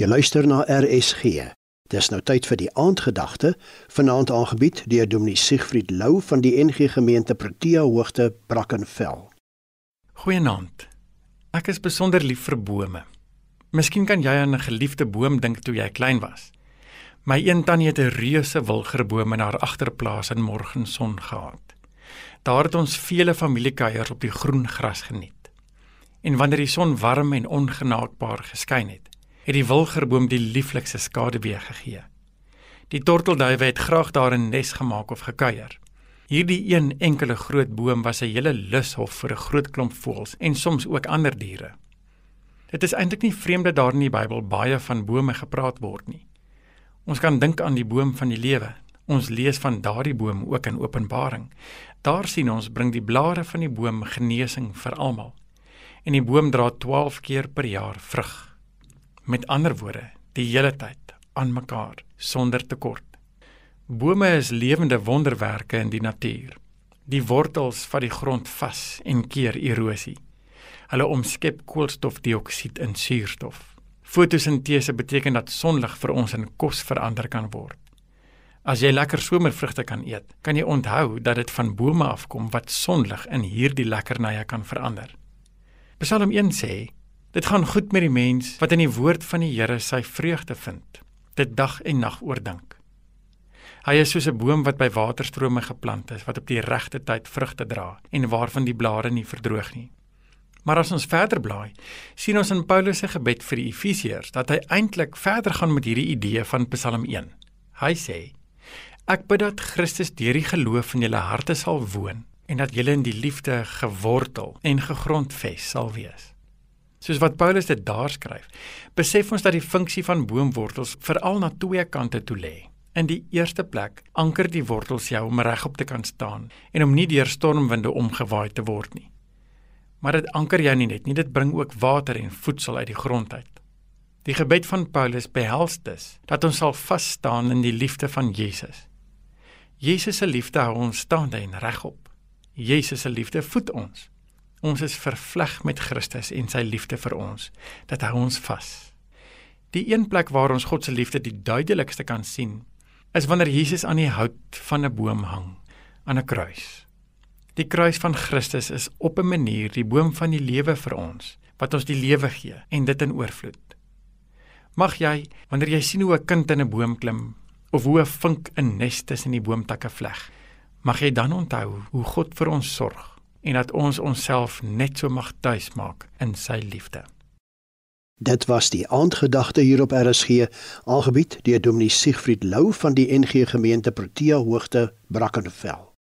Jy luister na RSG. Dis nou tyd vir die aandgedagte, vanaand aangebied deur Dominee Siegfried Lou van die NG Gemeente Protea Hoogte Brackenfell. Goeienaand. Ek is besonder lief vir bome. Miskien kan jy aan 'n geliefde boom dink toe jy klein was. My een tannie het 'n reuse wilgerboom in haar agterplaas in morgenson gehad. Daar het ons vele familiekuiers op die groen gras geniet. En wanneer die son warm en ongenaakbaar geskyn het, het die wilgerboom die lieflikste skaduwee gegee. Die tortelduwe het graag daar 'n nes gemaak of gekuier. Hierdie een enkele groot boom was 'n hele lushof vir 'n groot klomp voëls en soms ook ander diere. Dit is eintlik nie vreemd dat daar in die Bybel baie van bome gepraat word nie. Ons kan dink aan die boom van die lewe. Ons lees van daardie boom ook in Openbaring. Daar sien ons bring die blare van die boom genesing vir almal en die boom dra 12 keer per jaar vrug. Met ander woorde, die hele tyd aan mekaar sonder tekort. Bome is lewende wonderwerke in die natuur. Die wortels vat die grond vas en keer erosie. Hulle omskep koolstofdioksied in suurstof. Fotosintese beteken dat sonlig vir ons in kos verander kan word. As jy lekker somervrugte kan eet, kan jy onthou dat dit van bome afkom wat sonlig in hierdie lekkernye kan verander. Psalm 1 sê: Dit gaan goed met die mens wat in die woord van die Here sy vreugde vind, dit dag en nag oordink. Hy is soos 'n boom wat by waterstrome geplant is, wat op die regte tyd vrugte dra en waarvan die blare nie verdroog nie. Maar as ons verder blaai, sien ons in Paulus se gebed vir die Efesiërs dat hy eintlik verder gaan met hierdie idee van Psalm 1. Hy sê: Ek bid dat Christus deur die geloof in julle harte sal woon en dat julle in die liefde gewortel en gegrondves sal wees. Soos wat Paulus dit daar skryf, besef ons dat die funksie van boomwortels veral na twee kante toe lê. In die eerste plek anker die wortels jou om regop te kan staan en om nie deur stormwinde omgewaai te word nie. Maar dit anker jou nie net nie, dit bring ook water en voedsel uit die grond uit. Die gebed van Paulus behels dus dat ons sal vas staan in die liefde van Jesus. Jesus se liefde hou ons staande en regop. Jesus se liefde voed ons. Ons is vervleg met Christus en sy liefde vir ons. Dit hou ons vas. Die een plek waar ons God se liefde die duidelikste kan sien, is wanneer Jesus aan die hout van 'n boom hang, aan 'n kruis. Die kruis van Christus is op 'n manier die boom van die lewe vir ons, wat ons die lewe gee en dit in oorvloed. Mag jy, wanneer jy sien hoe 'n kind in 'n boom klim of hoe 'n vink 'n nes tussen die boomtakke vleg, Mag jy dan onthou hoe God vir ons sorg en dat ons onsself net so mag tuismaak in sy liefde. Dit was die aandgedagte hier op RSG, aangebied deur Dominee Siegfried Lou van die NG Gemeente Protea Hoogte, Brackenfell.